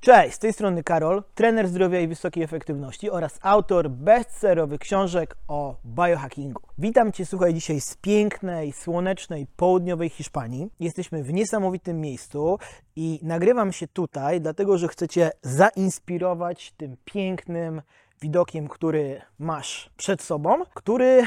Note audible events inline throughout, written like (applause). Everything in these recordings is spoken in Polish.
Cześć, z tej strony Karol, trener zdrowia i wysokiej efektywności oraz autor bestsellerowych książek o biohackingu. Witam Cię, słuchaj, dzisiaj z pięknej, słonecznej, południowej Hiszpanii. Jesteśmy w niesamowitym miejscu i nagrywam się tutaj, dlatego że chcę Cię zainspirować tym pięknym widokiem, który masz przed sobą, który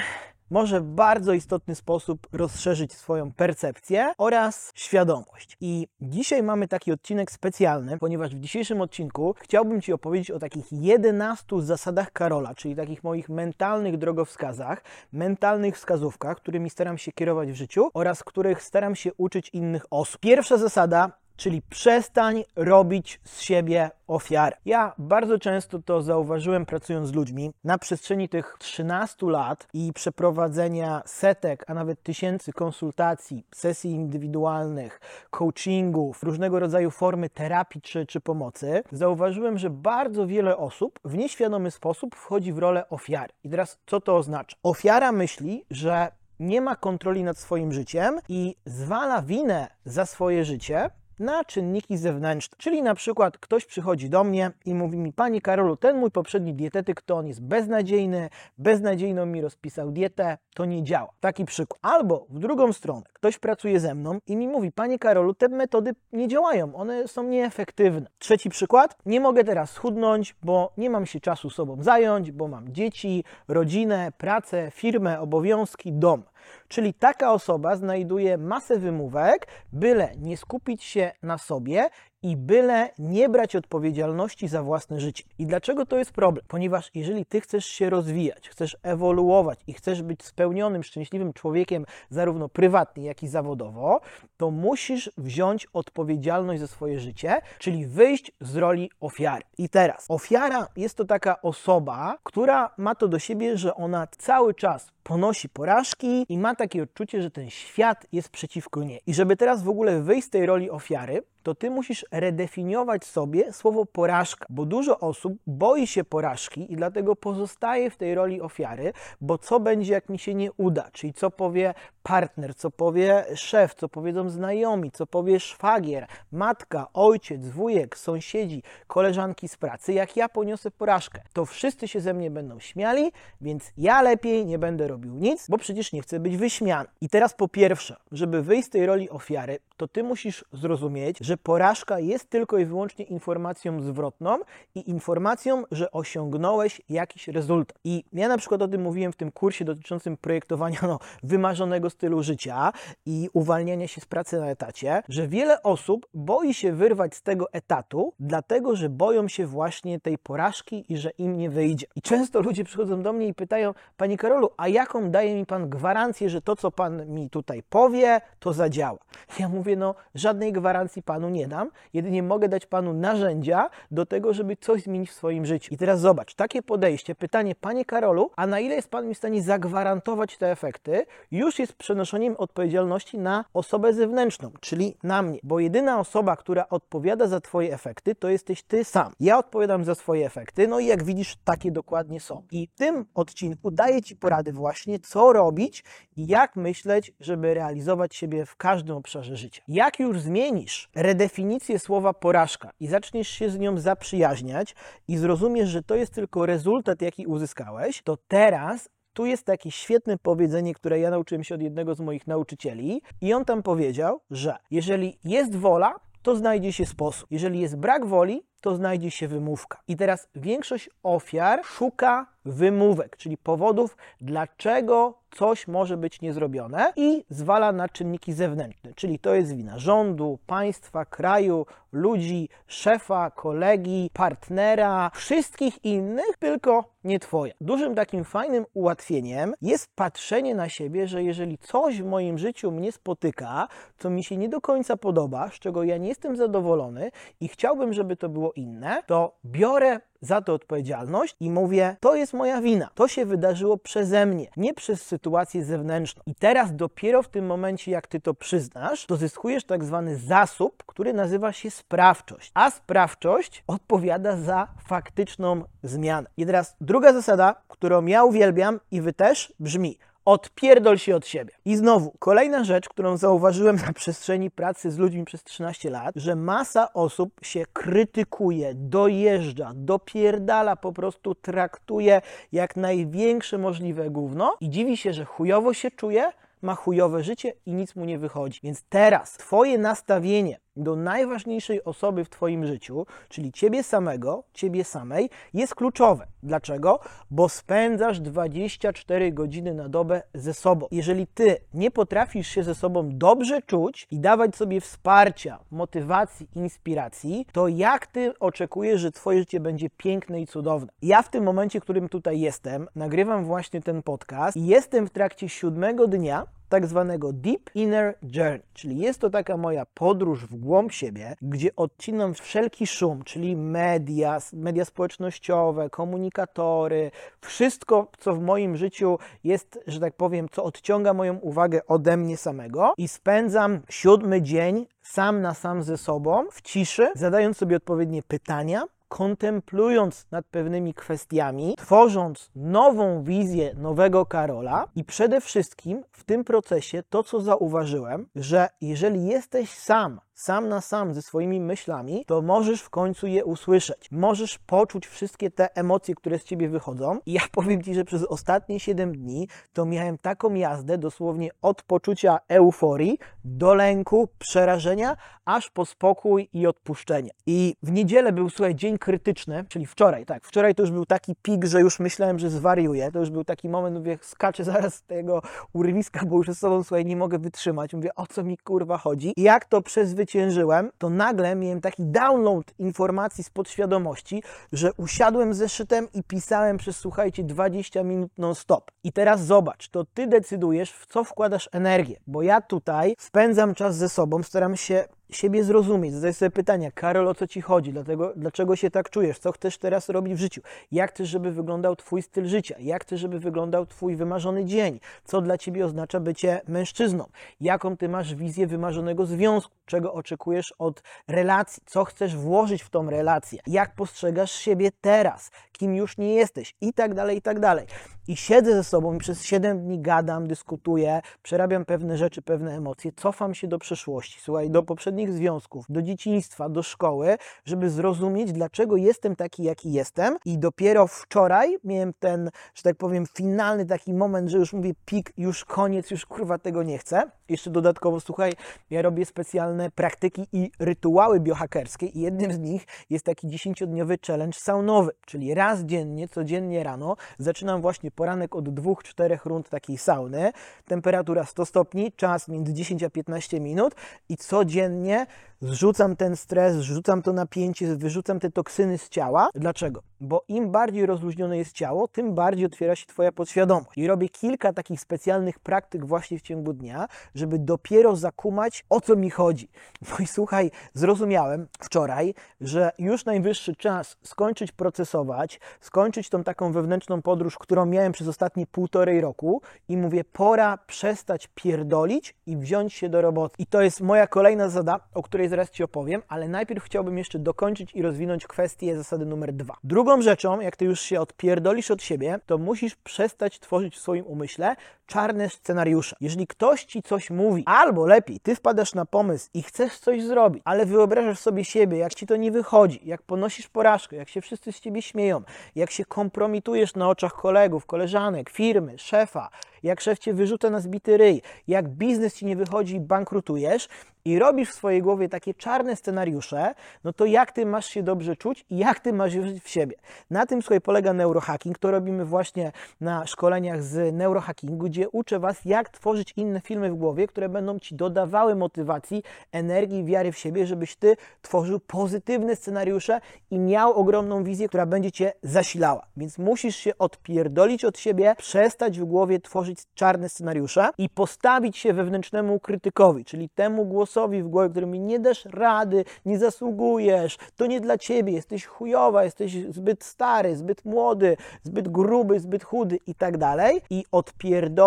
może w bardzo istotny sposób rozszerzyć swoją percepcję oraz świadomość. I dzisiaj mamy taki odcinek specjalny, ponieważ w dzisiejszym odcinku chciałbym Ci opowiedzieć o takich 11 zasadach Karola, czyli takich moich mentalnych drogowskazach, mentalnych wskazówkach, którymi staram się kierować w życiu oraz których staram się uczyć innych osób. Pierwsza zasada czyli przestań robić z siebie ofiarę. Ja bardzo często to zauważyłem pracując z ludźmi na przestrzeni tych 13 lat i przeprowadzenia setek, a nawet tysięcy konsultacji, sesji indywidualnych, coachingów, różnego rodzaju formy terapii czy, czy pomocy. Zauważyłem, że bardzo wiele osób w nieświadomy sposób wchodzi w rolę ofiary. I teraz co to oznacza? Ofiara myśli, że nie ma kontroli nad swoim życiem i zwala winę za swoje życie na czynniki zewnętrzne. Czyli na przykład ktoś przychodzi do mnie i mówi mi, Panie Karolu, ten mój poprzedni dietetyk to on jest beznadziejny, beznadziejną mi rozpisał dietę, to nie działa. Taki przykład. Albo w drugą stronę, ktoś pracuje ze mną i mi mówi, Panie Karolu, te metody nie działają, one są nieefektywne. Trzeci przykład, nie mogę teraz schudnąć, bo nie mam się czasu sobą zająć, bo mam dzieci, rodzinę, pracę, firmę, obowiązki, dom. Czyli taka osoba znajduje masę wymówek, byle nie skupić się na sobie i byle nie brać odpowiedzialności za własne życie. I dlaczego to jest problem? Ponieważ jeżeli ty chcesz się rozwijać, chcesz ewoluować i chcesz być spełnionym, szczęśliwym człowiekiem, zarówno prywatnie, jak i zawodowo, to musisz wziąć odpowiedzialność za swoje życie, czyli wyjść z roli ofiary. I teraz, ofiara jest to taka osoba, która ma to do siebie, że ona cały czas ponosi porażki i ma takie odczucie, że ten świat jest przeciwko niej. I żeby teraz w ogóle wyjść z tej roli ofiary, to ty musisz redefiniować sobie słowo porażka, bo dużo osób boi się porażki i dlatego pozostaje w tej roli ofiary, bo co będzie, jak mi się nie uda, czyli co powie partner, co powie szef, co powiedzą znajomi, co powie szwagier, matka, ojciec, wujek, sąsiedzi, koleżanki z pracy, jak ja poniosę porażkę. To wszyscy się ze mnie będą śmiali, więc ja lepiej nie będę robił nic, bo przecież nie chcę być wyśmiany. I teraz po pierwsze, żeby wyjść z tej roli ofiary, to ty musisz zrozumieć, że porażka jest tylko i wyłącznie informacją zwrotną i informacją, że osiągnąłeś jakiś rezultat. I ja na przykład o tym mówiłem w tym kursie dotyczącym projektowania no, wymarzonego stylu życia i uwalniania się z pracy na etacie, że wiele osób boi się wyrwać z tego etatu, dlatego że boją się właśnie tej porażki i że im nie wyjdzie. I często ludzie przychodzą do mnie i pytają, Panie Karolu, a jaką daje mi Pan gwarancję, że to, co Pan mi tutaj powie, to zadziała? Ja mówię, no żadnej gwarancji Panu nie dam, jedynie mogę dać Panu narzędzia do tego, żeby coś zmienić w swoim życiu. I teraz zobacz, takie podejście, pytanie, Panie Karolu, a na ile jest Pan mi w stanie zagwarantować te efekty, już jest przenoszeniem odpowiedzialności na osobę zewnętrzną, czyli na mnie. Bo jedyna osoba, która odpowiada za Twoje efekty, to jesteś Ty sam. Ja odpowiadam za swoje efekty, no i jak widzisz, takie dokładnie są. I w tym odcinku daję Ci porady właśnie, co robić i jak myśleć, żeby realizować siebie w każdym obszarze życia. Jak już zmienisz redefinicję słowa porażka i zaczniesz się z nią zaprzyjaźniać i zrozumiesz, że to jest tylko rezultat, jaki uzyskałeś, to teraz tu jest takie świetne powiedzenie, które ja nauczyłem się od jednego z moich nauczycieli, i on tam powiedział, że jeżeli jest wola, to znajdzie się sposób. Jeżeli jest brak woli, to znajdzie się wymówka. I teraz większość ofiar szuka wymówek, czyli powodów, dlaczego coś może być niezrobione i zwala na czynniki zewnętrzne, czyli to jest wina rządu, państwa, kraju, ludzi, szefa, kolegi, partnera, wszystkich innych, tylko nie twoja. Dużym takim fajnym ułatwieniem jest patrzenie na siebie, że jeżeli coś w moim życiu mnie spotyka, co mi się nie do końca podoba, z czego ja nie jestem zadowolony i chciałbym, żeby to było inne, to biorę za to odpowiedzialność i mówię, to jest moja wina. To się wydarzyło przeze mnie, nie przez sytuację zewnętrzną. I teraz dopiero w tym momencie, jak ty to przyznasz, to zyskujesz tak zwany zasób, który nazywa się sprawczość. A sprawczość odpowiada za faktyczną zmianę. I teraz druga zasada, którą ja uwielbiam i wy też, brzmi: odpierdol się od siebie. I znowu, kolejna rzecz, którą zauważyłem na przestrzeni pracy z ludźmi przez 13 lat, że masa osób się krytykuje, dojeżdża, dopierdala, po prostu traktuje jak największe możliwe gówno i dziwi się, że chujowo się czuje, ma chujowe życie i nic mu nie wychodzi. Więc teraz Twoje nastawienie do najważniejszej osoby w Twoim życiu, czyli Ciebie samego, Ciebie samej, jest kluczowe. Dlaczego? Bo spędzasz 24 godziny na dobę ze sobą. Jeżeli Ty nie potrafisz się ze sobą dobrze czuć i dawać sobie wsparcia, motywacji, inspiracji, to jak Ty oczekujesz, że Twoje życie będzie piękne i cudowne? Ja w tym momencie, w którym tutaj jestem, nagrywam właśnie ten podcast i jestem w trakcie siódmego dnia tak zwanego Deep Inner Journey, czyli jest to taka moja podróż w głąb siebie, gdzie odcinam wszelki szum, czyli media, media społecznościowe, komunikatory, wszystko, co w moim życiu jest, że tak powiem, co odciąga moją uwagę ode mnie samego i spędzam siódmy dzień sam na sam ze sobą, w ciszy, zadając sobie odpowiednie pytania, kontemplując nad pewnymi kwestiami, tworząc nową wizję nowego Karola i przede wszystkim w tym procesie to, co zauważyłem, że jeżeli jesteś sam sam na sam ze swoimi myślami, to możesz w końcu je usłyszeć. Możesz poczuć wszystkie te emocje, które z ciebie wychodzą. I ja (laughs) powiem ci, że przez ostatnie 7 dni to miałem taką jazdę dosłownie od poczucia euforii do lęku, przerażenia, aż po spokój i odpuszczenie. I w niedzielę był, słuchaj, dzień krytyczny, czyli wczoraj, tak. Wczoraj to już był taki pik, że już myślałem, że zwariuję. To już był taki moment, mówię, skaczę zaraz z tego urwiska, bo już ze sobą, słuchaj, nie mogę wytrzymać. Mówię, o co mi kurwa chodzi? I jak to przezwyciężyć zwyciężyłem, to nagle miałem taki download informacji z podświadomości, że usiadłem ze szytem i pisałem przez, słuchajcie, 20 minut non-stop. I teraz zobacz, to ty decydujesz, w co wkładasz energię, bo ja tutaj spędzam czas ze sobą, staram się siebie zrozumieć, zadać sobie pytania, Karol, o co ci chodzi, dlatego, dlaczego się tak czujesz, co chcesz teraz robić w życiu, jak chcesz, żeby wyglądał twój styl życia, jak chcesz, żeby wyglądał twój wymarzony dzień, co dla ciebie oznacza bycie mężczyzną, jaką ty masz wizję wymarzonego związku, czego oczekujesz od relacji, co chcesz włożyć w tą relację, jak postrzegasz siebie teraz, kim już nie jesteś? I tak dalej, i tak dalej. I siedzę ze sobą i przez 7 dni gadam, dyskutuję, przerabiam pewne rzeczy, pewne emocje, cofam się do przeszłości, słuchaj, do poprzednich związków, do dzieciństwa, do szkoły, żeby zrozumieć, dlaczego jestem taki, jaki jestem. I dopiero wczoraj miałem ten, że tak powiem, finalny taki moment, że już mówię pik, już koniec, już kurwa tego nie chcę. Jeszcze dodatkowo, słuchaj, ja robię specjalne praktyki i rytuały biohakerskie i jednym z nich jest taki 10-dniowy challenge saunowy, czyli raz dziennie, codziennie rano zaczynam właśnie poranek od 2-4 rund takiej sauny, temperatura 100 stopni, czas między 10 a 15 minut i codziennie zrzucam ten stres, zrzucam to napięcie, wyrzucam te toksyny z ciała. Dlaczego? Bo im bardziej rozluźnione jest ciało, tym bardziej otwiera się Twoja podświadomość. I robię kilka takich specjalnych praktyk właśnie w ciągu dnia, żeby dopiero zakumać, o co mi chodzi. (laughs) No i słuchaj, zrozumiałem wczoraj, że już najwyższy czas skończyć procesować, skończyć tą taką wewnętrzną podróż, którą miałem przez ostatnie półtorej roku i mówię, pora przestać pierdolić i wziąć się do roboty. I to jest moja kolejna zada, o której zaraz Ci opowiem, ale najpierw chciałbym jeszcze dokończyć i rozwinąć kwestię zasady numer dwa. Drugą rzeczą, jak Ty już się odpierdolisz od siebie, to musisz przestać tworzyć w swoim umyśle czarne scenariusze. Jeżeli ktoś Ci coś mówi, albo lepiej, Ty wpadasz na pomysł i chcesz coś zrobić, ale wyobrażasz sobie siebie, jak Ci to nie wychodzi, jak ponosisz porażkę, jak się wszyscy z Ciebie śmieją, jak się kompromitujesz na oczach kolegów, koleżanek, firmy, szefa, jak szef Cię wyrzuca na zbity ryj, jak biznes Ci nie wychodzi i bankrutujesz, i robisz w swojej głowie takie czarne scenariusze, no to jak ty masz się dobrze czuć i jak ty masz wierzyć w siebie. Na tym słuchaj polega neurohacking. To robimy właśnie na szkoleniach z neurohackingu, gdzie uczę was, jak tworzyć inne filmy w głowie, które będą ci dodawały motywacji, energii, wiary w siebie, żebyś ty tworzył pozytywne scenariusze i miał ogromną wizję, która będzie cię zasilała. Więc musisz się odpierdolić od siebie, przestać w głowie tworzyć czarne scenariusze i postawić się wewnętrznemu krytykowi, czyli temu głosowi w głowie, który mi nie dasz rady, nie zasługujesz, to nie dla ciebie, jesteś chujowa, jesteś zbyt stary, zbyt młody, zbyt gruby, zbyt chudy i tak dalej i odpierdolić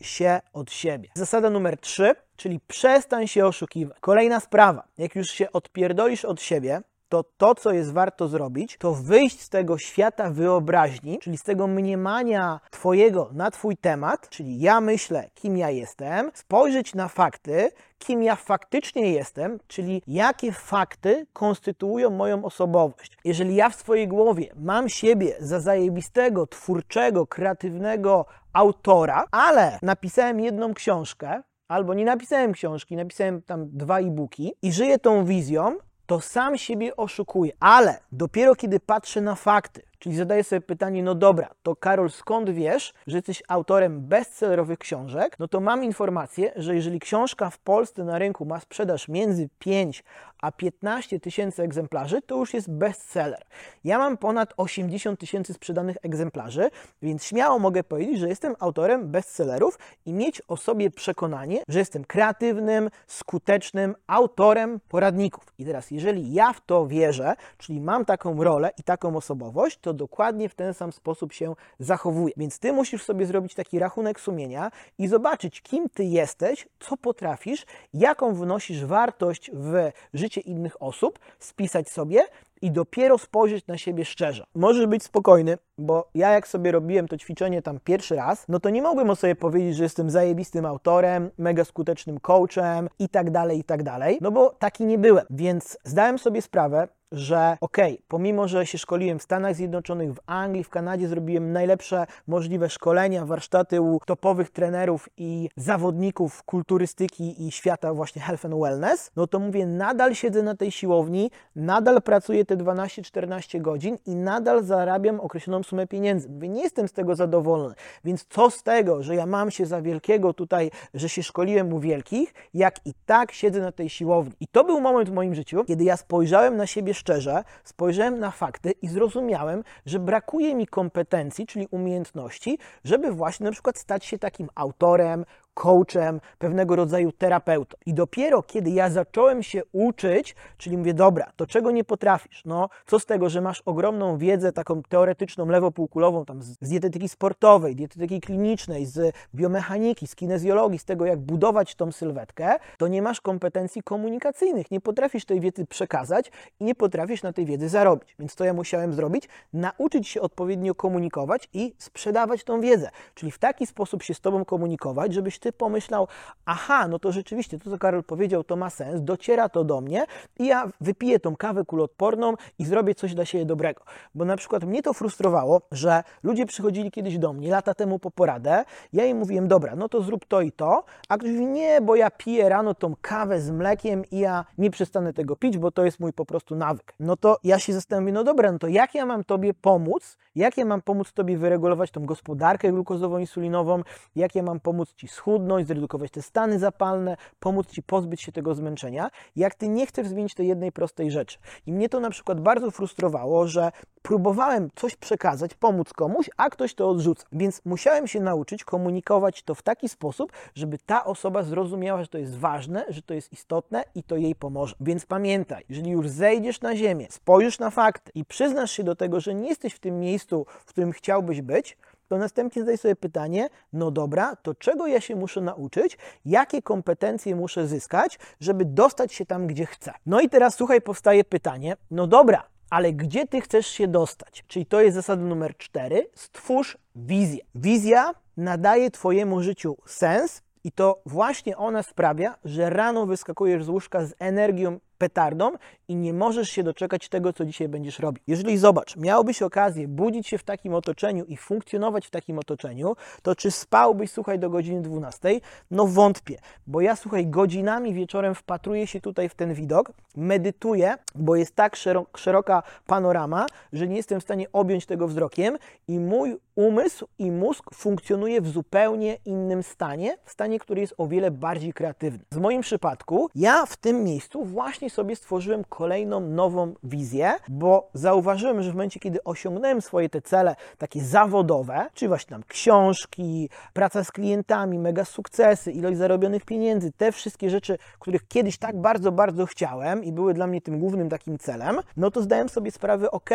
się od siebie. Zasada numer trzy, czyli przestań się oszukiwać. Kolejna sprawa, jak już się odpierdolisz od siebie, to to, co jest warto zrobić, to wyjść z tego świata wyobraźni, czyli z tego mniemania Twojego na Twój temat, czyli ja myślę, kim ja jestem, spojrzeć na fakty, kim ja faktycznie jestem, czyli jakie fakty konstytuują moją osobowość. Jeżeli ja w swojej głowie mam siebie za zajebistego, twórczego, kreatywnego autora, ale napisałem jedną książkę, albo nie napisałem książki, napisałem tam dwa e-booki i żyję tą wizją, to sam siebie oszukuję. Ale dopiero kiedy patrzę na fakty, czyli zadaję sobie pytanie, no dobra, to Karol, skąd wiesz, że jesteś autorem bestsellerowych książek? No to mam informację, że jeżeli książka w Polsce na rynku ma sprzedaż między 5 a 15 tysięcy egzemplarzy, to już jest bestseller. Ja mam ponad 80 tysięcy sprzedanych egzemplarzy, więc śmiało mogę powiedzieć, że jestem autorem bestsellerów i mieć o sobie przekonanie, że jestem kreatywnym, skutecznym autorem poradników. I teraz, jeżeli ja w to wierzę, czyli mam taką rolę i taką osobowość, to dokładnie w ten sam sposób się zachowuję. Więc ty musisz sobie zrobić taki rachunek sumienia i zobaczyć, kim ty jesteś, co potrafisz, jaką wnosisz wartość w życie innych osób, spisać sobie i dopiero spojrzeć na siebie szczerze. Możesz być spokojny, bo ja jak sobie robiłem to ćwiczenie tam pierwszy raz, no to nie mogłem o sobie powiedzieć, że jestem zajebistym autorem, mega skutecznym coachem i tak dalej, i tak dalej, no bo taki nie byłem. Więc zdałem sobie sprawę, że okej, okay, pomimo, że się szkoliłem w Stanach Zjednoczonych, w Anglii, w Kanadzie, zrobiłem najlepsze możliwe szkolenia, warsztaty u topowych trenerów i zawodników kulturystyki i świata właśnie health and wellness, no to mówię, nadal siedzę na tej siłowni, nadal pracuję te 12-14 godzin i nadal zarabiam określoną sumę pieniędzy. Mówię, nie jestem z tego zadowolony, więc co z tego, że ja mam się za wielkiego tutaj, że się szkoliłem u wielkich, jak i tak siedzę na tej siłowni. I to był moment w moim życiu, kiedy ja spojrzałem na siebie szczerze, spojrzałem na fakty i zrozumiałem, że brakuje mi kompetencji, czyli umiejętności, żeby właśnie na przykład stać się takim autorem, coachem, pewnego rodzaju terapeutą. I dopiero kiedy ja zacząłem się uczyć, czyli mówię, dobra, to czego nie potrafisz? No, co z tego, że masz ogromną wiedzę taką teoretyczną, lewopółkulową, tam z dietetyki sportowej, dietetyki klinicznej, z biomechaniki, z kinezjologii, z tego, jak budować tą sylwetkę, to nie masz kompetencji komunikacyjnych, nie potrafisz tej wiedzy przekazać i nie potrafisz na tej wiedzy zarobić. Więc to ja musiałem zrobić, nauczyć się odpowiednio komunikować i sprzedawać tą wiedzę, czyli w taki sposób się z Tobą komunikować, żebyś ty pomyślał, aha, no to rzeczywiście to, co Karol powiedział, to ma sens, dociera to do mnie i ja wypiję tą kawę kuloodporną i zrobię coś dla siebie dobrego. Bo na przykład mnie to frustrowało, że ludzie przychodzili kiedyś do mnie lata temu po poradę, ja im mówiłem, dobra, no to zrób to i to, a ktoś mówi, nie, bo ja piję rano tą kawę z mlekiem i ja nie przestanę tego pić, bo to jest mój po prostu nawyk. No to ja się zastanawiam, no dobra, no to jak ja mam Tobie pomóc, jak ja mam pomóc Tobie wyregulować tą gospodarkę glukozową, insulinową, jak ja mam pomóc Ci schudnąć, schudnąć, zredukować te stany zapalne, pomóc Ci pozbyć się tego zmęczenia, jak Ty nie chcesz zmienić tej jednej prostej rzeczy. I mnie to na przykład bardzo frustrowało, że próbowałem coś przekazać, pomóc komuś, a ktoś to odrzuca. Więc musiałem się nauczyć komunikować to w taki sposób, żeby ta osoba zrozumiała, że to jest ważne, że to jest istotne i to jej pomoże. Więc pamiętaj, jeżeli już zejdziesz na ziemię, spojrzysz na fakty i przyznasz się do tego, że nie jesteś w tym miejscu, w którym chciałbyś być, to następnie zadaj sobie pytanie, no dobra, to czego ja się muszę nauczyć, jakie kompetencje muszę zyskać, żeby dostać się tam, gdzie chcę. No i teraz słuchaj, powstaje pytanie, no dobra, ale gdzie ty chcesz się dostać? Czyli to jest zasada numer cztery. Stwórz wizję. Wizja nadaje Twojemu życiu sens i to właśnie ona sprawia, że rano wyskakujesz z łóżka z energią petardą i nie możesz się doczekać tego, co dzisiaj będziesz robił. Jeżeli zobacz, miałbyś okazję budzić się w takim otoczeniu i funkcjonować w takim otoczeniu, to czy spałbyś, słuchaj, do godziny 12? No wątpię, bo ja, słuchaj, godzinami wieczorem wpatruję się tutaj w ten widok, medytuję, bo jest tak szeroka panorama, że nie jestem w stanie objąć tego wzrokiem i mój umysł i mózg funkcjonuje w zupełnie innym stanie, w stanie, który jest o wiele bardziej kreatywny. W moim przypadku ja w tym miejscu właśnie sobie stworzyłem kolejną nową wizję, bo zauważyłem, że w momencie, kiedy osiągnąłem swoje te cele takie zawodowe, czyli właśnie tam książki, praca z klientami, mega sukcesy, ilość zarobionych pieniędzy, te wszystkie rzeczy, których kiedyś tak bardzo, bardzo chciałem i były dla mnie tym głównym takim celem, no to zdałem sobie sprawę, ok,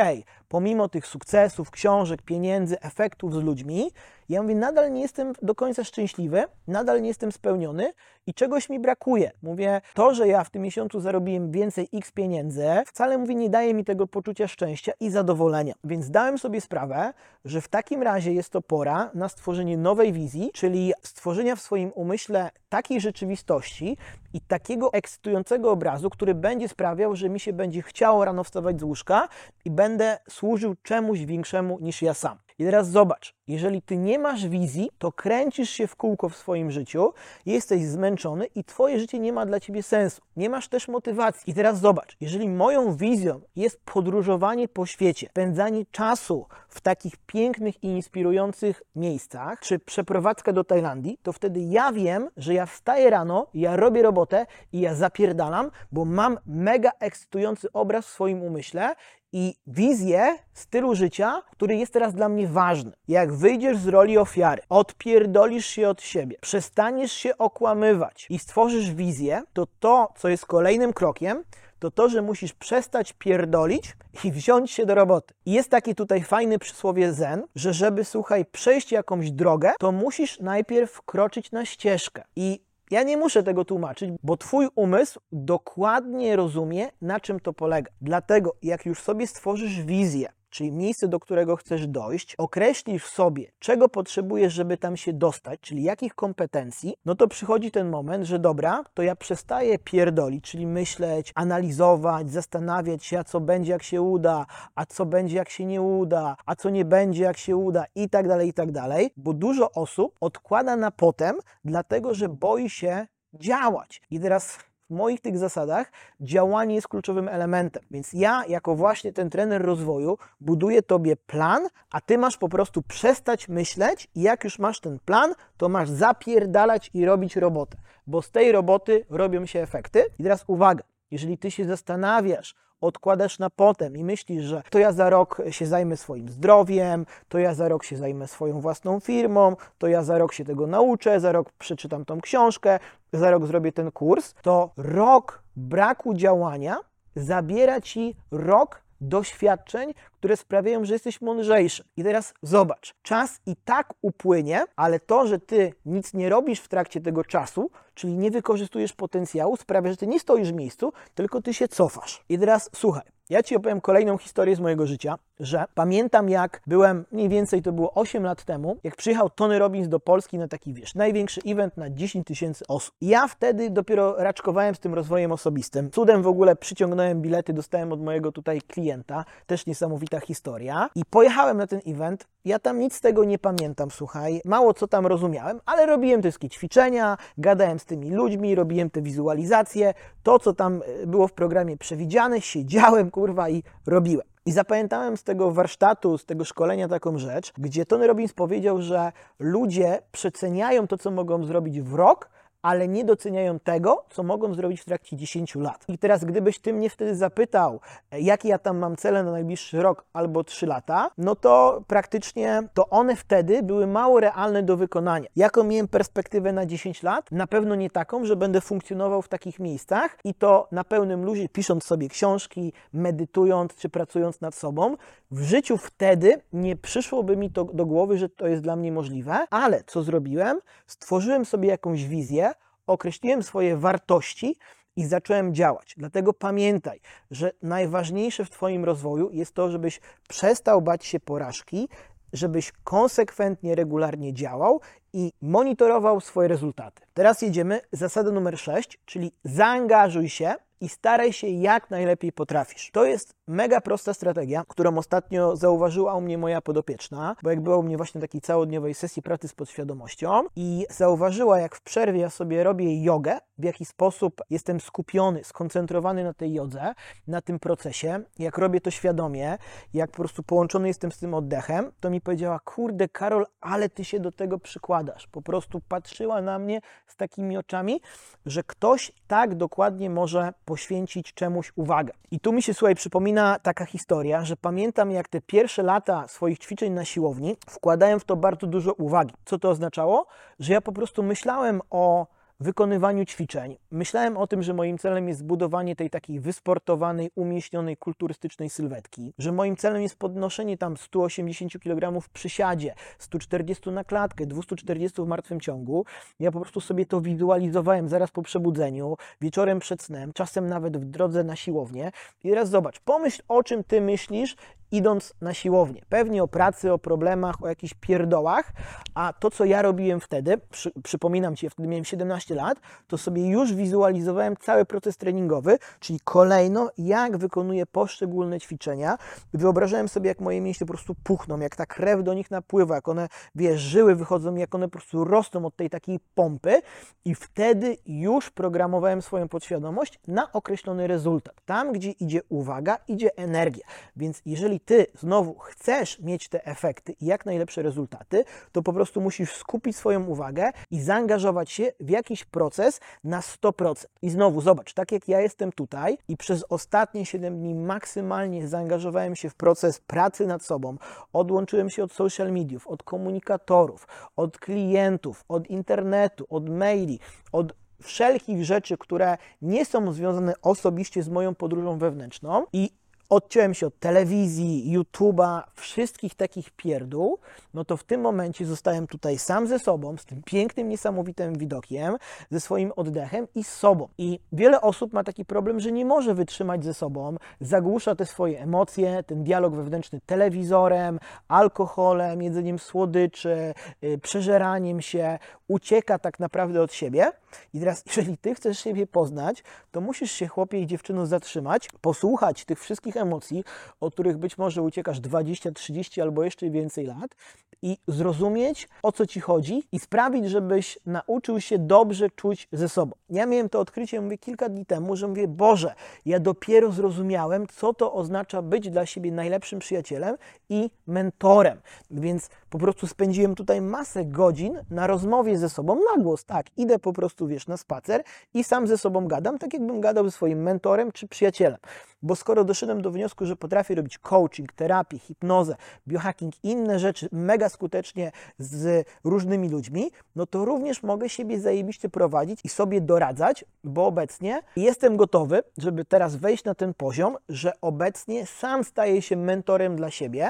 pomimo tych sukcesów, książek, pieniędzy, efektów z ludźmi, ja mówię, nadal nie jestem do końca szczęśliwy, nadal nie jestem spełniony i czegoś mi brakuje. Mówię, to, że ja w tym miesiącu zarobiłem więcej x pieniędzy, wcale mówię, nie daje mi tego poczucia szczęścia i zadowolenia. Więc dałem sobie sprawę, że w takim razie jest to pora na stworzenie nowej wizji, czyli stworzenia w swoim umyśle takiej rzeczywistości i takiego ekscytującego obrazu, który będzie sprawiał, że mi się będzie chciało rano wstawać z łóżka i będę służył czemuś większemu niż ja sam. I teraz zobacz, jeżeli ty nie masz wizji, to kręcisz się w kółko w swoim życiu, jesteś zmęczony i twoje życie nie ma dla ciebie sensu. Nie masz też motywacji. I teraz zobacz, jeżeli moją wizją jest podróżowanie po świecie, spędzanie czasu w takich pięknych i inspirujących miejscach, czy przeprowadzka do Tajlandii, to wtedy ja wiem, że ja wstaję rano, ja robię robotę i ja zapierdalam, bo mam mega ekscytujący obraz w swoim umyśle i wizję stylu życia, który jest teraz dla mnie ważny. Jak wyjdziesz z roli ofiary, odpierdolisz się od siebie, przestaniesz się okłamywać i stworzysz wizję, to to, co jest kolejnym krokiem, to to, że musisz przestać pierdolić i wziąć się do roboty. I jest taki tutaj fajny przysłowie zen, że żeby, słuchaj, przejść jakąś drogę, to musisz najpierw wkroczyć na ścieżkę. I ja nie muszę tego tłumaczyć, bo Twój umysł dokładnie rozumie, na czym to polega. Dlatego, jak już sobie stworzysz wizję, czyli miejsce, do którego chcesz dojść, określisz sobie, czego potrzebujesz, żeby tam się dostać, czyli jakich kompetencji, no to przychodzi ten moment, że dobra, to ja przestaję pierdolić, czyli myśleć, analizować, zastanawiać się, a co będzie, jak się uda, a co będzie, jak się nie uda, a co nie będzie, jak się uda i tak dalej, i tak dalej, bo dużo osób odkłada na potem, dlatego, że boi się działać. I teraz w moich tych zasadach działanie jest kluczowym elementem. Więc ja, jako właśnie ten trener rozwoju, buduję tobie plan, a ty masz po prostu przestać myśleć i jak już masz ten plan, to masz zapierdalać i robić robotę, bo z tej roboty robią się efekty. I teraz uwaga, jeżeli ty się zastanawiasz, odkładasz na potem i myślisz, że to ja za rok się zajmę swoim zdrowiem, to ja za rok się zajmę swoją własną firmą, to ja za rok się tego nauczę, za rok przeczytam tą książkę, za rok zrobię ten kurs, to rok braku działania zabiera ci rok doświadczeń, które sprawiają, że jesteś mądrzejszy. I teraz zobacz, czas i tak upłynie, ale to, że ty nic nie robisz w trakcie tego czasu, czyli nie wykorzystujesz potencjału, sprawia, że ty nie stoisz w miejscu, tylko ty się cofasz. I teraz słuchaj, ja Ci opowiem kolejną historię z mojego życia, że pamiętam jak byłem, mniej więcej to było 8 lat temu, jak przyjechał Tony Robbins do Polski na taki, wiesz, największy event na 10 tysięcy osób. Ja wtedy dopiero raczkowałem z tym rozwojem osobistym. Cudem w ogóle przyciągnąłem bilety, dostałem od mojego tutaj klienta, też niesamowita historia. I pojechałem na ten event, ja tam nic z tego nie pamiętam, słuchaj, mało co tam rozumiałem, ale robiłem te wszystkie ćwiczenia, gadałem z tymi ludźmi, robiłem te wizualizacje, to co tam e, było w programie przewidziane, siedziałem, kurwa, i robiłem. I zapamiętałem z tego warsztatu, z tego szkolenia taką rzecz, gdzie Tony Robbins powiedział, że ludzie przeceniają to, co mogą zrobić w rok, ale nie doceniają tego, co mogą zrobić w trakcie 10 lat. I teraz, gdybyś ty mnie wtedy zapytał, jakie ja tam mam cele na najbliższy rok albo 3 lata, no to praktycznie to one wtedy były mało realne do wykonania. Jaką miałem perspektywę na 10 lat? Na pewno nie taką, że będę funkcjonował w takich miejscach i to na pełnym luzie, pisząc sobie książki, medytując czy pracując nad sobą. W życiu wtedy nie przyszłoby mi to do głowy, że to jest dla mnie możliwe, ale co zrobiłem? Stworzyłem sobie jakąś wizję, określiłem swoje wartości i zacząłem działać. Dlatego pamiętaj, że najważniejsze w Twoim rozwoju jest to, żebyś przestał bać się porażki, żebyś konsekwentnie, regularnie działał i monitorował swoje rezultaty. Teraz jedziemy zasada numer 6, czyli zaangażuj się i staraj się jak najlepiej potrafisz. To jest mega prosta strategia, którą ostatnio zauważyła u mnie moja podopieczna, bo jak była u mnie właśnie takiej całodniowej sesji pracy z podświadomością i zauważyła, jak w przerwie ja sobie robię jogę, w jaki sposób jestem skupiony, skoncentrowany na tej jodze, na tym procesie, jak robię to świadomie, jak po prostu połączony jestem z tym oddechem, to mi powiedziała, kurde Karol, ale ty się do tego przykładasz. Po prostu patrzyła na mnie z takimi oczami, że ktoś tak dokładnie może poświęcić czemuś uwagę. I tu mi się, słuchaj, przypomina taka historia, że pamiętam jak te pierwsze lata swoich ćwiczeń na siłowni wkładałem w to bardzo dużo uwagi. Co to oznaczało? Że ja po prostu myślałem o wykonywaniu ćwiczeń myślałem o tym, że moim celem jest zbudowanie tej takiej wysportowanej, umieśnionej, kulturystycznej sylwetki, że moim celem jest podnoszenie tam 180 kg w przysiadzie, 140 na klatkę, 240 w martwym ciągu. Ja po prostu sobie to wizualizowałem zaraz po przebudzeniu, wieczorem przed snem, czasem nawet w drodze na siłownię. I teraz zobacz, pomyśl o czym ty myślisz idąc na siłownię. Pewnie o pracy, o problemach, o jakichś pierdołach, a to, co ja robiłem wtedy, przy, przypominam Ci, ja wtedy miałem 17 lat, to sobie już wizualizowałem cały proces treningowy, czyli kolejno, jak wykonuję poszczególne ćwiczenia. Wyobrażałem sobie, jak moje mięśnie po prostu puchną, jak ta krew do nich napływa, jak one, wiesz, żyły wychodzą, jak one po prostu rosną od tej takiej pompy i wtedy już programowałem swoją podświadomość na określony rezultat. Tam, gdzie idzie uwaga, idzie energia. Więc jeżeli ty znowu chcesz mieć te efekty i jak najlepsze rezultaty, to po prostu musisz skupić swoją uwagę i zaangażować się w jakiś proces na 100%. I znowu zobacz, tak jak ja jestem tutaj i przez ostatnie 7 dni maksymalnie zaangażowałem się w proces pracy nad sobą, odłączyłem się od social mediów, od komunikatorów, od klientów, od internetu, od maili, od wszelkich rzeczy, które nie są związane osobiście z moją podróżą wewnętrzną i odciąłem się od telewizji, YouTube'a, wszystkich takich pierdół, no to w tym momencie zostałem tutaj sam ze sobą, z tym pięknym, niesamowitym widokiem, ze swoim oddechem i z sobą. I wiele osób ma taki problem, że nie może wytrzymać ze sobą, zagłusza te swoje emocje, ten dialog wewnętrzny telewizorem, alkoholem, jedzeniem słodyczy, yy, przeżeraniem się, ucieka tak naprawdę od siebie. I teraz, jeżeli ty chcesz siebie poznać, to musisz się, chłopie i dziewczyno, zatrzymać, posłuchać tych wszystkich emocji, o których być może uciekasz 20, 30 albo jeszcze więcej lat i zrozumieć, o co ci chodzi i sprawić, żebyś nauczył się dobrze czuć ze sobą. Ja miałem to odkrycie, mówię, kilka dni temu, że mówię, Boże, ja dopiero zrozumiałem, co to oznacza być dla siebie najlepszym przyjacielem i mentorem. Więc po prostu spędziłem tutaj masę godzin na rozmowie ze sobą na głos. Tak, idę po prostu, wiesz, na spacer i sam ze sobą gadam, tak jakbym gadał ze swoim mentorem czy przyjacielem. Bo skoro doszedłem do wniosku, że potrafię robić coaching, terapię, hipnozę, biohacking, inne rzeczy mega skutecznie z różnymi ludźmi, no to również mogę siebie zajebiście prowadzić i sobie doradzać, bo obecnie jestem gotowy, żeby teraz wejść na ten poziom, że obecnie sam staję się mentorem dla siebie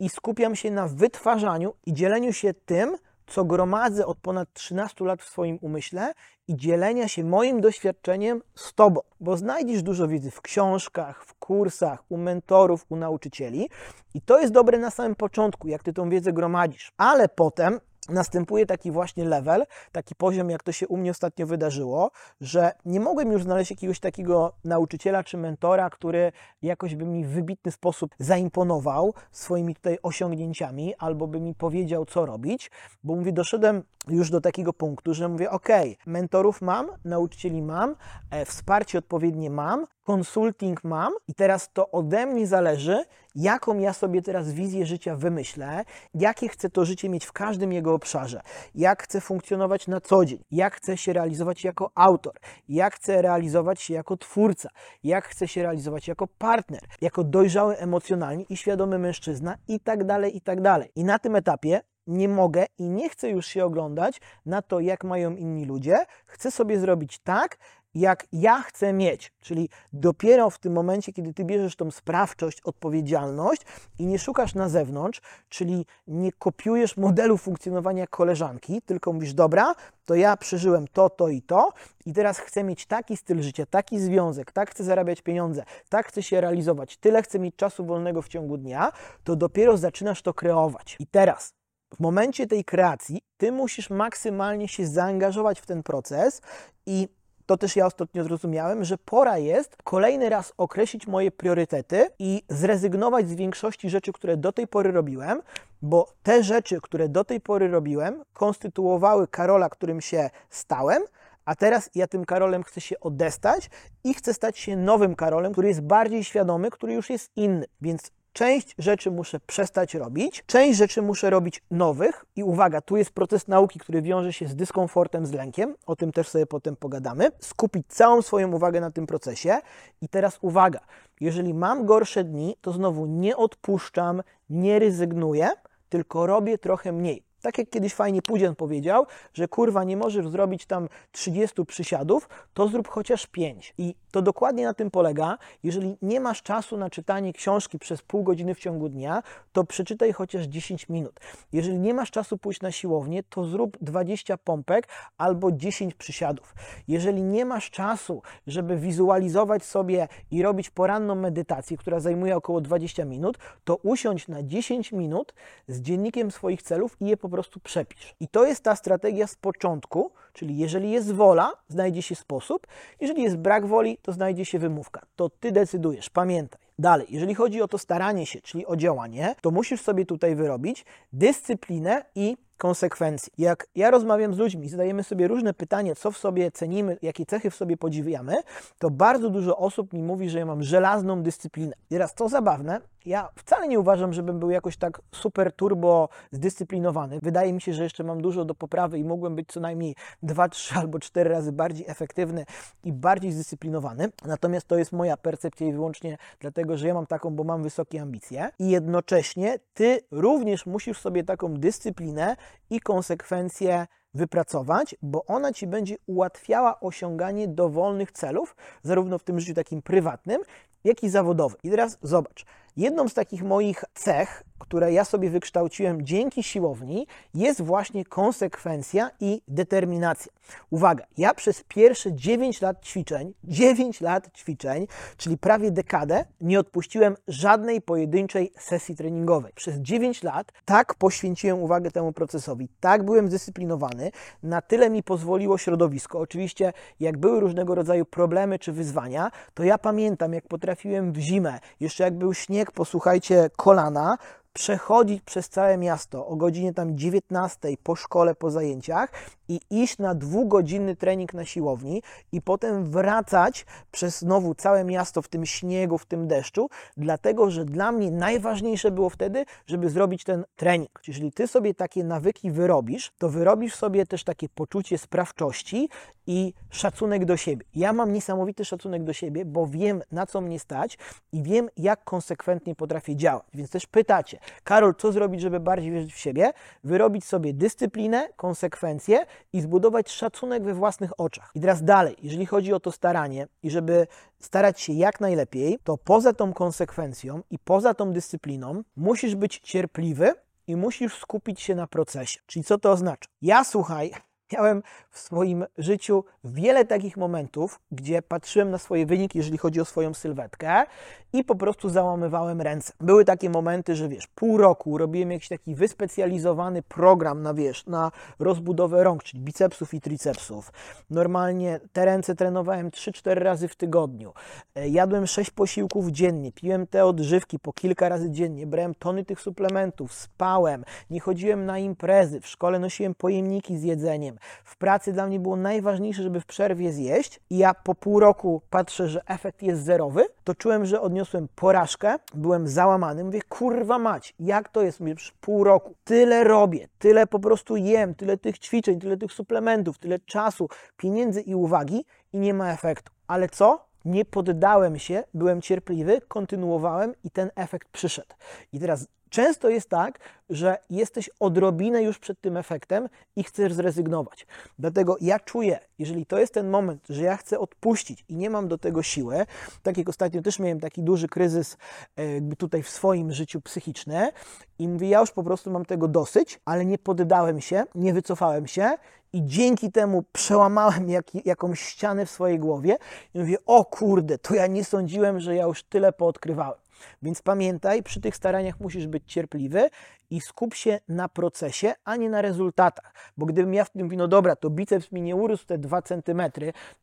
i skupiam się na wytwarzaniu i dzieleniu się tym, co gromadzę od ponad 13 lat w swoim umyśle i dzielenia się moim doświadczeniem z Tobą, bo znajdziesz dużo wiedzy w książkach, w kursach, u mentorów, u nauczycieli i to jest dobre na samym początku, jak Ty tą wiedzę gromadzisz, ale potem następuje taki właśnie level, taki poziom, jak to się u mnie ostatnio wydarzyło, że nie mogłem już znaleźć jakiegoś takiego nauczyciela czy mentora, który jakoś by mi w wybitny sposób zaimponował swoimi tutaj osiągnięciami albo by mi powiedział, co robić, bo mówię, doszedłem już do takiego punktu, że mówię, ok, mentorów mam, nauczycieli mam, e, wsparcie odpowiednie mam, konsulting mam i teraz to ode mnie zależy, jaką ja sobie teraz wizję życia wymyślę, jakie chcę to życie mieć w każdym jego obszarze, jak chcę funkcjonować na co dzień, jak chcę się realizować jako autor, jak chcę realizować się jako twórca, jak chcę się realizować jako partner, jako dojrzały emocjonalnie i świadomy mężczyzna i tak dalej, i tak dalej. I na tym etapie nie mogę i nie chcę już się oglądać na to, jak mają inni ludzie. Chcę sobie zrobić tak, jak ja chcę mieć. Czyli dopiero w tym momencie, kiedy ty bierzesz tą sprawczość, odpowiedzialność i nie szukasz na zewnątrz, czyli nie kopiujesz modelu funkcjonowania koleżanki, tylko mówisz, dobra, to ja przeżyłem to, to i to i teraz chcę mieć taki styl życia, taki związek, tak chcę zarabiać pieniądze, tak chcę się realizować, tyle chcę mieć czasu wolnego w ciągu dnia, to dopiero zaczynasz to kreować. I teraz w momencie tej kreacji ty musisz maksymalnie się zaangażować w ten proces i to też ja ostatnio zrozumiałem, że pora jest kolejny raz określić moje priorytety i zrezygnować z większości rzeczy, które do tej pory robiłem, bo te rzeczy, które do tej pory robiłem, konstytuowały Karola, którym się stałem, a teraz ja tym Karolem chcę się odestać i chcę stać się nowym Karolem, który jest bardziej świadomy, który już jest inny. Więc Część rzeczy muszę przestać robić, część rzeczy muszę robić nowych. I uwaga, tu jest proces nauki, który wiąże się z dyskomfortem, z lękiem. O tym też sobie potem pogadamy. Skupić całą swoją uwagę na tym procesie. I teraz uwaga, jeżeli mam gorsze dni, to znowu nie odpuszczam, nie rezygnuję, tylko robię trochę mniej. Tak jak kiedyś fajnie Pudzian powiedział, że kurwa nie możesz zrobić tam 30 przysiadów, to zrób chociaż 5. I to dokładnie na tym polega. Jeżeli nie masz czasu na czytanie książki przez pół godziny w ciągu dnia, to przeczytaj chociaż 10 minut. Jeżeli nie masz czasu pójść na siłownię, to zrób 20 pompek albo 10 przysiadów. Jeżeli nie masz czasu, żeby wizualizować sobie i robić poranną medytację, która zajmuje około 20 minut, to usiądź na 10 minut z dziennikiem swoich celów i je po prostu przepisz. I to jest ta strategia z początku, czyli jeżeli jest wola, znajdzie się sposób, jeżeli jest brak woli, to znajdzie się wymówka. To ty decydujesz, pamiętaj. Dalej, jeżeli chodzi o to staranie się, czyli o działanie, to musisz sobie tutaj wyrobić dyscyplinę i konsekwencje. Jak ja rozmawiam z ludźmi, zadajemy sobie różne pytania, co w sobie cenimy, jakie cechy w sobie podziwiamy, to bardzo dużo osób mi mówi, że ja mam żelazną dyscyplinę. I teraz to zabawne, ja wcale nie uważam, żebym był jakoś tak super turbo zdyscyplinowany. Wydaje mi się, że jeszcze mam dużo do poprawy i mógłbym być co najmniej 2, 3 albo 4 razy bardziej efektywny i bardziej zdyscyplinowany. Natomiast to jest moja percepcja i wyłącznie dlatego, że ja mam taką, bo mam wysokie ambicje. I jednocześnie ty również musisz sobie taką dyscyplinę i konsekwencje wypracować, bo ona ci będzie ułatwiała osiąganie dowolnych celów, zarówno w tym życiu takim prywatnym, jak i zawodowym. I teraz zobacz, jedną z takich moich cech, które ja sobie wykształciłem dzięki siłowni, jest właśnie konsekwencja i determinacja. Uwaga, ja przez pierwsze 9 lat ćwiczeń, 9 lat ćwiczeń, czyli prawie dekadę, nie odpuściłem żadnej pojedynczej sesji treningowej. Przez 9 lat tak poświęciłem uwagę temu procesowi, tak byłem zdyscyplinowany, na tyle mi pozwoliło środowisko. Oczywiście, jak były różnego rodzaju problemy czy wyzwania, to ja pamiętam, jak potrafiłem w zimę, jeszcze jak był śnieg, posłuchajcie, kolana, przechodzić przez całe miasto o godzinie tam 19 po szkole, po zajęciach i iść na dwugodzinny trening na siłowni i potem wracać przez znowu całe miasto w tym śniegu, w tym deszczu, dlatego że dla mnie najważniejsze było wtedy, żeby zrobić ten trening. Jeżeli ty sobie takie nawyki wyrobisz, to wyrobisz sobie też takie poczucie sprawczości i szacunek do siebie. Ja mam niesamowity szacunek do siebie, bo wiem na co mnie stać i wiem jak konsekwentnie potrafię działać. Więc też pytacie, Karol, co zrobić, żeby bardziej wierzyć w siebie? Wyrobić sobie dyscyplinę, konsekwencje i zbudować szacunek we własnych oczach. I teraz dalej, jeżeli chodzi o to staranie i żeby starać się jak najlepiej, to poza tą konsekwencją i poza tą dyscypliną musisz być cierpliwy i musisz skupić się na procesie. Czyli co to oznacza? Ja słuchaj, Miałem w swoim życiu wiele takich momentów, gdzie patrzyłem na swoje wyniki, jeżeli chodzi o swoją sylwetkę i po prostu załamywałem ręce. Były takie momenty, że wiesz, pół roku robiłem jakiś taki wyspecjalizowany program na wiesz, na rozbudowę rąk, czyli bicepsów i tricepsów. Normalnie te ręce trenowałem 3-4 razy w tygodniu. E, jadłem 6 posiłków dziennie, piłem te odżywki po kilka razy dziennie, brałem tony tych suplementów, spałem, nie chodziłem na imprezy, w szkole nosiłem pojemniki z jedzeniem. W pracy dla mnie było najważniejsze, żeby w przerwie zjeść. I ja po pół roku patrzę, że efekt jest zerowy, to czułem, że odniosłem porażkę, byłem załamany, mówię, kurwa mać, jak to jest, mówię, przez pół roku, tyle robię, tyle po prostu jem, tyle tych ćwiczeń, tyle tych suplementów, tyle czasu, pieniędzy i uwagi i nie ma efektu. Ale co? Nie poddałem się, byłem cierpliwy, kontynuowałem i ten efekt przyszedł. I teraz Często jest tak, że jesteś odrobinę już przed tym efektem i chcesz zrezygnować. Dlatego ja czuję, jeżeli to jest ten moment, że ja chcę odpuścić i nie mam do tego siły, tak jak ostatnio też miałem taki duży kryzys e, jakby tutaj w swoim życiu psychiczne i mówię, ja już po prostu mam tego dosyć, ale nie poddałem się, nie wycofałem się i dzięki temu przełamałem jak, jakąś ścianę w swojej głowie i mówię, o kurde, to ja nie sądziłem, że ja już tyle poodkrywałem. Więc pamiętaj, przy tych staraniach musisz być cierpliwy i skup się na procesie, a nie na rezultatach. Bo gdybym ja w tym mówił, no dobra, to biceps mi nie urósł te 2 cm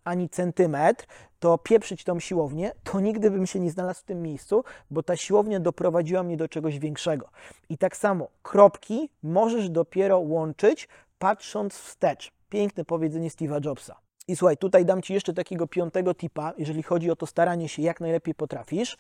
ani centymetr, to pieprzyć tą siłownię, to nigdy bym się nie znalazł w tym miejscu, bo ta siłownia doprowadziła mnie do czegoś większego. I tak samo kropki możesz dopiero łączyć, patrząc wstecz. Piękne powiedzenie Steve'a Jobsa. I słuchaj, tutaj dam Ci jeszcze takiego piątego tipa, jeżeli chodzi o to staranie się jak najlepiej potrafisz.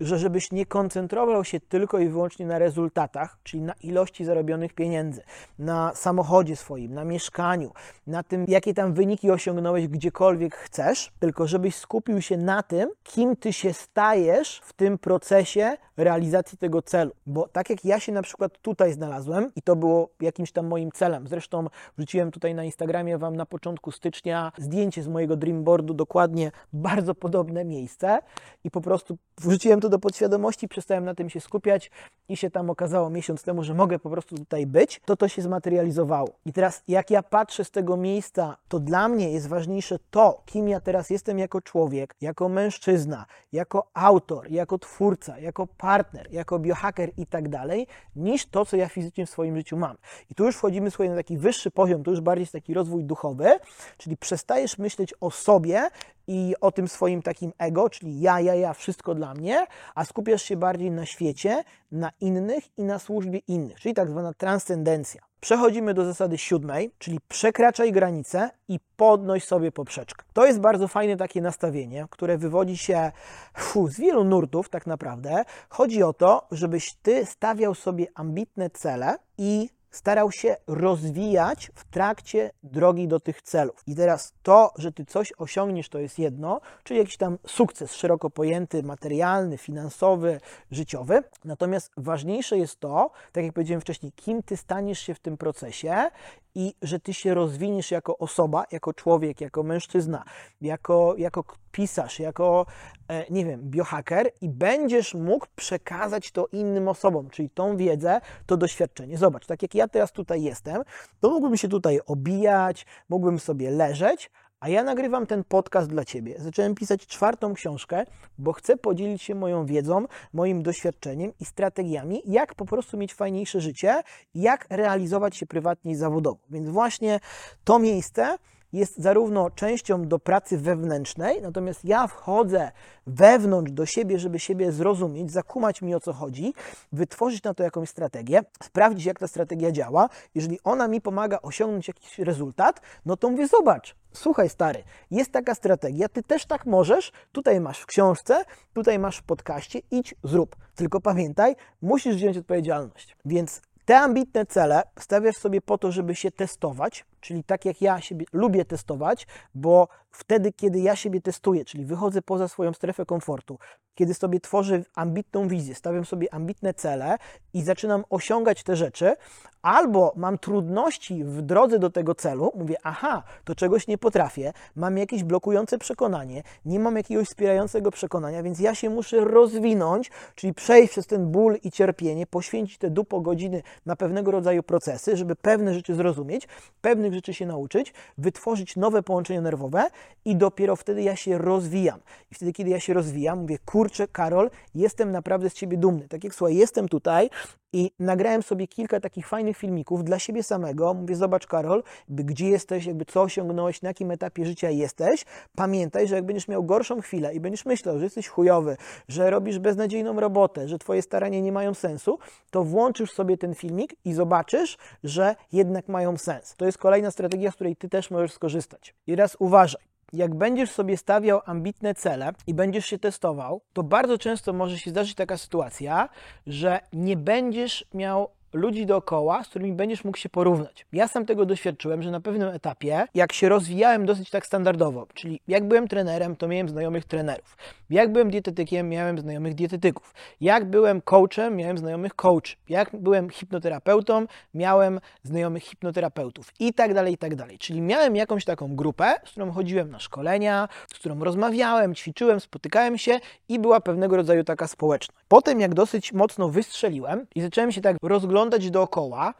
Że żebyś nie koncentrował się tylko i wyłącznie na rezultatach, czyli na ilości zarobionych pieniędzy, na samochodzie swoim, na mieszkaniu, na tym, jakie tam wyniki osiągnąłeś gdziekolwiek chcesz, tylko żebyś skupił się na tym, kim ty się stajesz w tym procesie realizacji tego celu. Bo tak jak ja się na przykład tutaj znalazłem i to było jakimś tam moim celem, zresztą wrzuciłem tutaj na Instagramie Wam na początku stycznia zdjęcie z mojego dreamboardu, dokładnie bardzo podobne miejsce i po prostu wrzuciłem do podświadomości, przestałem na tym się skupiać i się tam okazało miesiąc temu, że mogę po prostu tutaj być, to to się zmaterializowało. I teraz jak ja patrzę z tego miejsca, to dla mnie jest ważniejsze to, kim ja teraz jestem jako człowiek, jako mężczyzna, jako autor, jako twórca, jako partner, jako biohacker i tak dalej, niż to, co ja fizycznie w swoim życiu mam. I tu już wchodzimy sobie na taki wyższy poziom, to już bardziej jest taki rozwój duchowy, czyli przestajesz myśleć o sobie i o tym swoim takim ego, czyli ja, ja, ja, wszystko dla mnie, a skupiasz się bardziej na świecie, na innych i na służbie innych, czyli tak zwana transcendencja. Przechodzimy do zasady siódmej, czyli przekraczaj granice i podnoś sobie poprzeczkę. To jest bardzo fajne takie nastawienie, które wywodzi się fu, z wielu nurtów tak naprawdę. Chodzi o to, żebyś ty stawiał sobie ambitne cele i starał się rozwijać w trakcie drogi do tych celów. I teraz to, że ty coś osiągniesz, to jest jedno, czyli jakiś tam sukces szeroko pojęty, materialny, finansowy, życiowy. Natomiast ważniejsze jest to, tak jak powiedziałem wcześniej, kim ty staniesz się w tym procesie i że ty się rozwiniesz jako osoba, jako człowiek, jako mężczyzna, jako, jako pisarz, jako, e, nie wiem, biohacker i będziesz mógł przekazać to innym osobom, czyli tą wiedzę, to doświadczenie. Zobacz, tak jak ja teraz tutaj jestem, to mógłbym się tutaj obijać, mógłbym sobie leżeć, a ja nagrywam ten podcast dla Ciebie. Zacząłem pisać czwartą książkę, bo chcę podzielić się moją wiedzą, moim doświadczeniem i strategiami, jak po prostu mieć fajniejsze życie, jak realizować się prywatnie i zawodowo. Więc właśnie to miejsce jest zarówno częścią do pracy wewnętrznej, natomiast ja wchodzę wewnątrz do siebie, żeby siebie zrozumieć, zakumać mi o co chodzi, wytworzyć na to jakąś strategię, sprawdzić jak ta strategia działa. Jeżeli ona mi pomaga osiągnąć jakiś rezultat, no to mówię, zobacz, słuchaj stary, jest taka strategia, ty też tak możesz, tutaj masz w książce, tutaj masz w podcaście, idź, zrób. Tylko pamiętaj, musisz wziąć odpowiedzialność. Więc te ambitne cele stawiasz sobie po to, żeby się testować, czyli tak jak ja siebie lubię testować, bo wtedy, kiedy ja siebie testuję, czyli wychodzę poza swoją strefę komfortu, kiedy sobie tworzę ambitną wizję, stawiam sobie ambitne cele i zaczynam osiągać te rzeczy, albo mam trudności w drodze do tego celu, mówię, aha, to czegoś nie potrafię, mam jakieś blokujące przekonanie, nie mam jakiegoś wspierającego przekonania, więc ja się muszę rozwinąć, czyli przejść przez ten ból i cierpienie, poświęcić te dupo godziny na pewnego rodzaju procesy, żeby pewne rzeczy zrozumieć, pewnych rzeczy się nauczyć, wytworzyć nowe połączenia nerwowe i dopiero wtedy ja się rozwijam. I wtedy, kiedy ja się rozwijam, mówię, kurczę, Karol, jestem naprawdę z Ciebie dumny. Tak jak słuchaj, jestem tutaj i nagrałem sobie kilka takich fajnych filmików dla siebie samego. Mówię, zobacz Karol, gdzie jesteś, jakby co osiągnąłeś, na jakim etapie życia jesteś. Pamiętaj, że jak będziesz miał gorszą chwilę i będziesz myślał, że jesteś chujowy, że robisz beznadziejną robotę, że Twoje starania nie mają sensu, to włączysz sobie ten filmik i zobaczysz, że jednak mają sens. To jest kolejna strategia, z której Ty też możesz skorzystać. I raz uważaj jak będziesz sobie stawiał ambitne cele i będziesz się testował, to bardzo często może się zdarzyć taka sytuacja, że nie będziesz miał ludzi dookoła, z którymi będziesz mógł się porównać. Ja sam tego doświadczyłem, że na pewnym etapie, jak się rozwijałem dosyć tak standardowo, czyli jak byłem trenerem, to miałem znajomych trenerów. Jak byłem dietetykiem, miałem znajomych dietetyków. Jak byłem coachem, miałem znajomych coach. Jak byłem hipnoterapeutą, miałem znajomych hipnoterapeutów i tak dalej, i tak dalej. Czyli miałem jakąś taką grupę, z którą chodziłem na szkolenia, z którą rozmawiałem, ćwiczyłem, spotykałem się i była pewnego rodzaju taka społeczność. Potem, jak dosyć mocno wystrzeliłem i zacząłem się tak rozglądać dookoła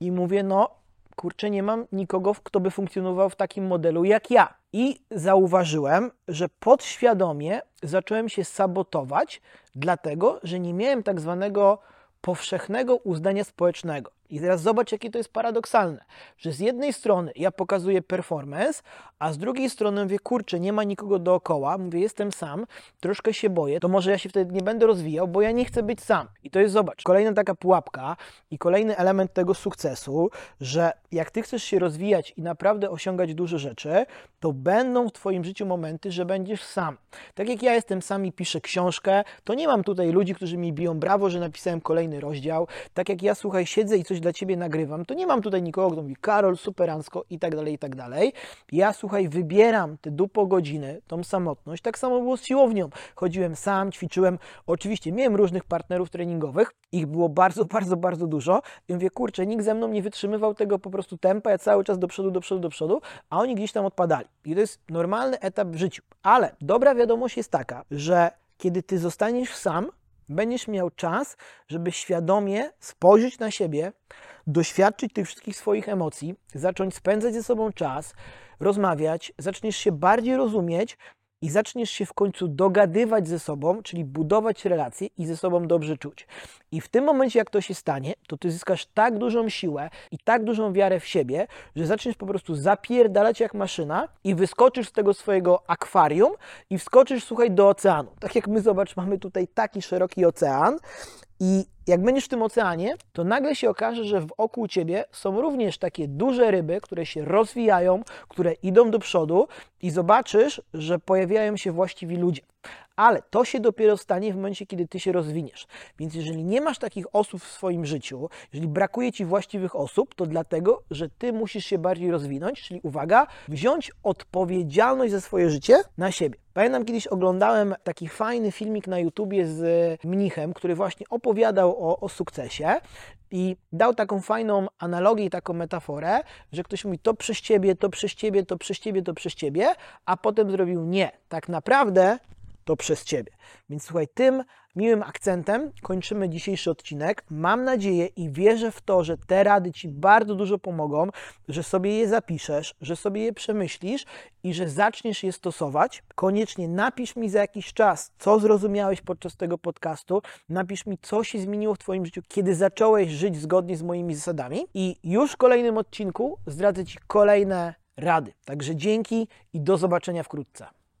i mówię, no kurczę, nie mam nikogo, kto by funkcjonował w takim modelu jak ja. I zauważyłem, że podświadomie zacząłem się sabotować, dlatego że nie miałem tak zwanego powszechnego uznania społecznego. I teraz zobacz, jakie to jest paradoksalne, że z jednej strony ja pokazuję performance, a z drugiej strony mówię, kurczę, nie ma nikogo dookoła, mówię, jestem sam, troszkę się boję, to może ja się wtedy nie będę rozwijał, bo ja nie chcę być sam. I to jest, zobacz, kolejna taka pułapka i kolejny element tego sukcesu, że jak ty chcesz się rozwijać i naprawdę osiągać duże rzeczy, to będą w twoim życiu momenty, że będziesz sam. Tak jak ja jestem sam i piszę książkę, to nie mam tutaj ludzi, którzy mi biją brawo, że napisałem kolejny rozdział. Tak jak ja, słuchaj, siedzę i coś dla ciebie nagrywam, to nie mam tutaj nikogo, kto mówi Karol, superancko i tak dalej, i tak dalej. Ja, słuchaj, wybieram te dupo godziny, tą samotność. Tak samo było z siłownią. Chodziłem sam, ćwiczyłem. Oczywiście miałem różnych partnerów treningowych, ich było bardzo, bardzo, bardzo dużo. I mówię, kurczę, nikt ze mną nie wytrzymywał tego po prostu tempa, ja cały czas do przodu, do przodu, do przodu, a oni gdzieś tam odpadali. I to jest normalny etap w życiu. Ale dobra wiadomość jest taka, że kiedy ty zostaniesz sam, będziesz miał czas, żeby świadomie spojrzeć na siebie, doświadczyć tych wszystkich swoich emocji, zacząć spędzać ze sobą czas, rozmawiać, zaczniesz się bardziej rozumieć i zaczniesz się w końcu dogadywać ze sobą, czyli budować relacje i ze sobą dobrze czuć. I w tym momencie, jak to się stanie, to ty zyskasz tak dużą siłę i tak dużą wiarę w siebie, że zaczniesz po prostu zapierdalać jak maszyna i wyskoczysz z tego swojego akwarium i wskoczysz, słuchaj, do oceanu. Tak jak my, zobacz, mamy tutaj taki szeroki ocean i jak będziesz w tym oceanie, to nagle się okaże, że wokół ciebie są również takie duże ryby, które się rozwijają, które idą do przodu i zobaczysz, że pojawiają się właściwi ludzie. Ale to się dopiero stanie w momencie, kiedy ty się rozwiniesz. Więc jeżeli nie masz takich osób w swoim życiu, jeżeli brakuje ci właściwych osób, to dlatego, że ty musisz się bardziej rozwinąć, czyli uwaga, wziąć odpowiedzialność za swoje życie na siebie. Pamiętam kiedyś oglądałem taki fajny filmik na YouTubie z mnichem, który właśnie opowiadał o, o sukcesie i dał taką fajną analogię i taką metaforę, że ktoś mówi to przez ciebie, to przez ciebie, to przez ciebie, to przez ciebie, a potem zrobił nie. Tak naprawdę to przez Ciebie. Więc słuchaj, tym miłym akcentem kończymy dzisiejszy odcinek. Mam nadzieję i wierzę w to, że te rady Ci bardzo dużo pomogą, że sobie je zapiszesz, że sobie je przemyślisz i że zaczniesz je stosować. Koniecznie napisz mi za jakiś czas, co zrozumiałeś podczas tego podcastu. Napisz mi, co się zmieniło w Twoim życiu, kiedy zacząłeś żyć zgodnie z moimi zasadami. I już w kolejnym odcinku zdradzę Ci kolejne rady. Także dzięki i do zobaczenia wkrótce.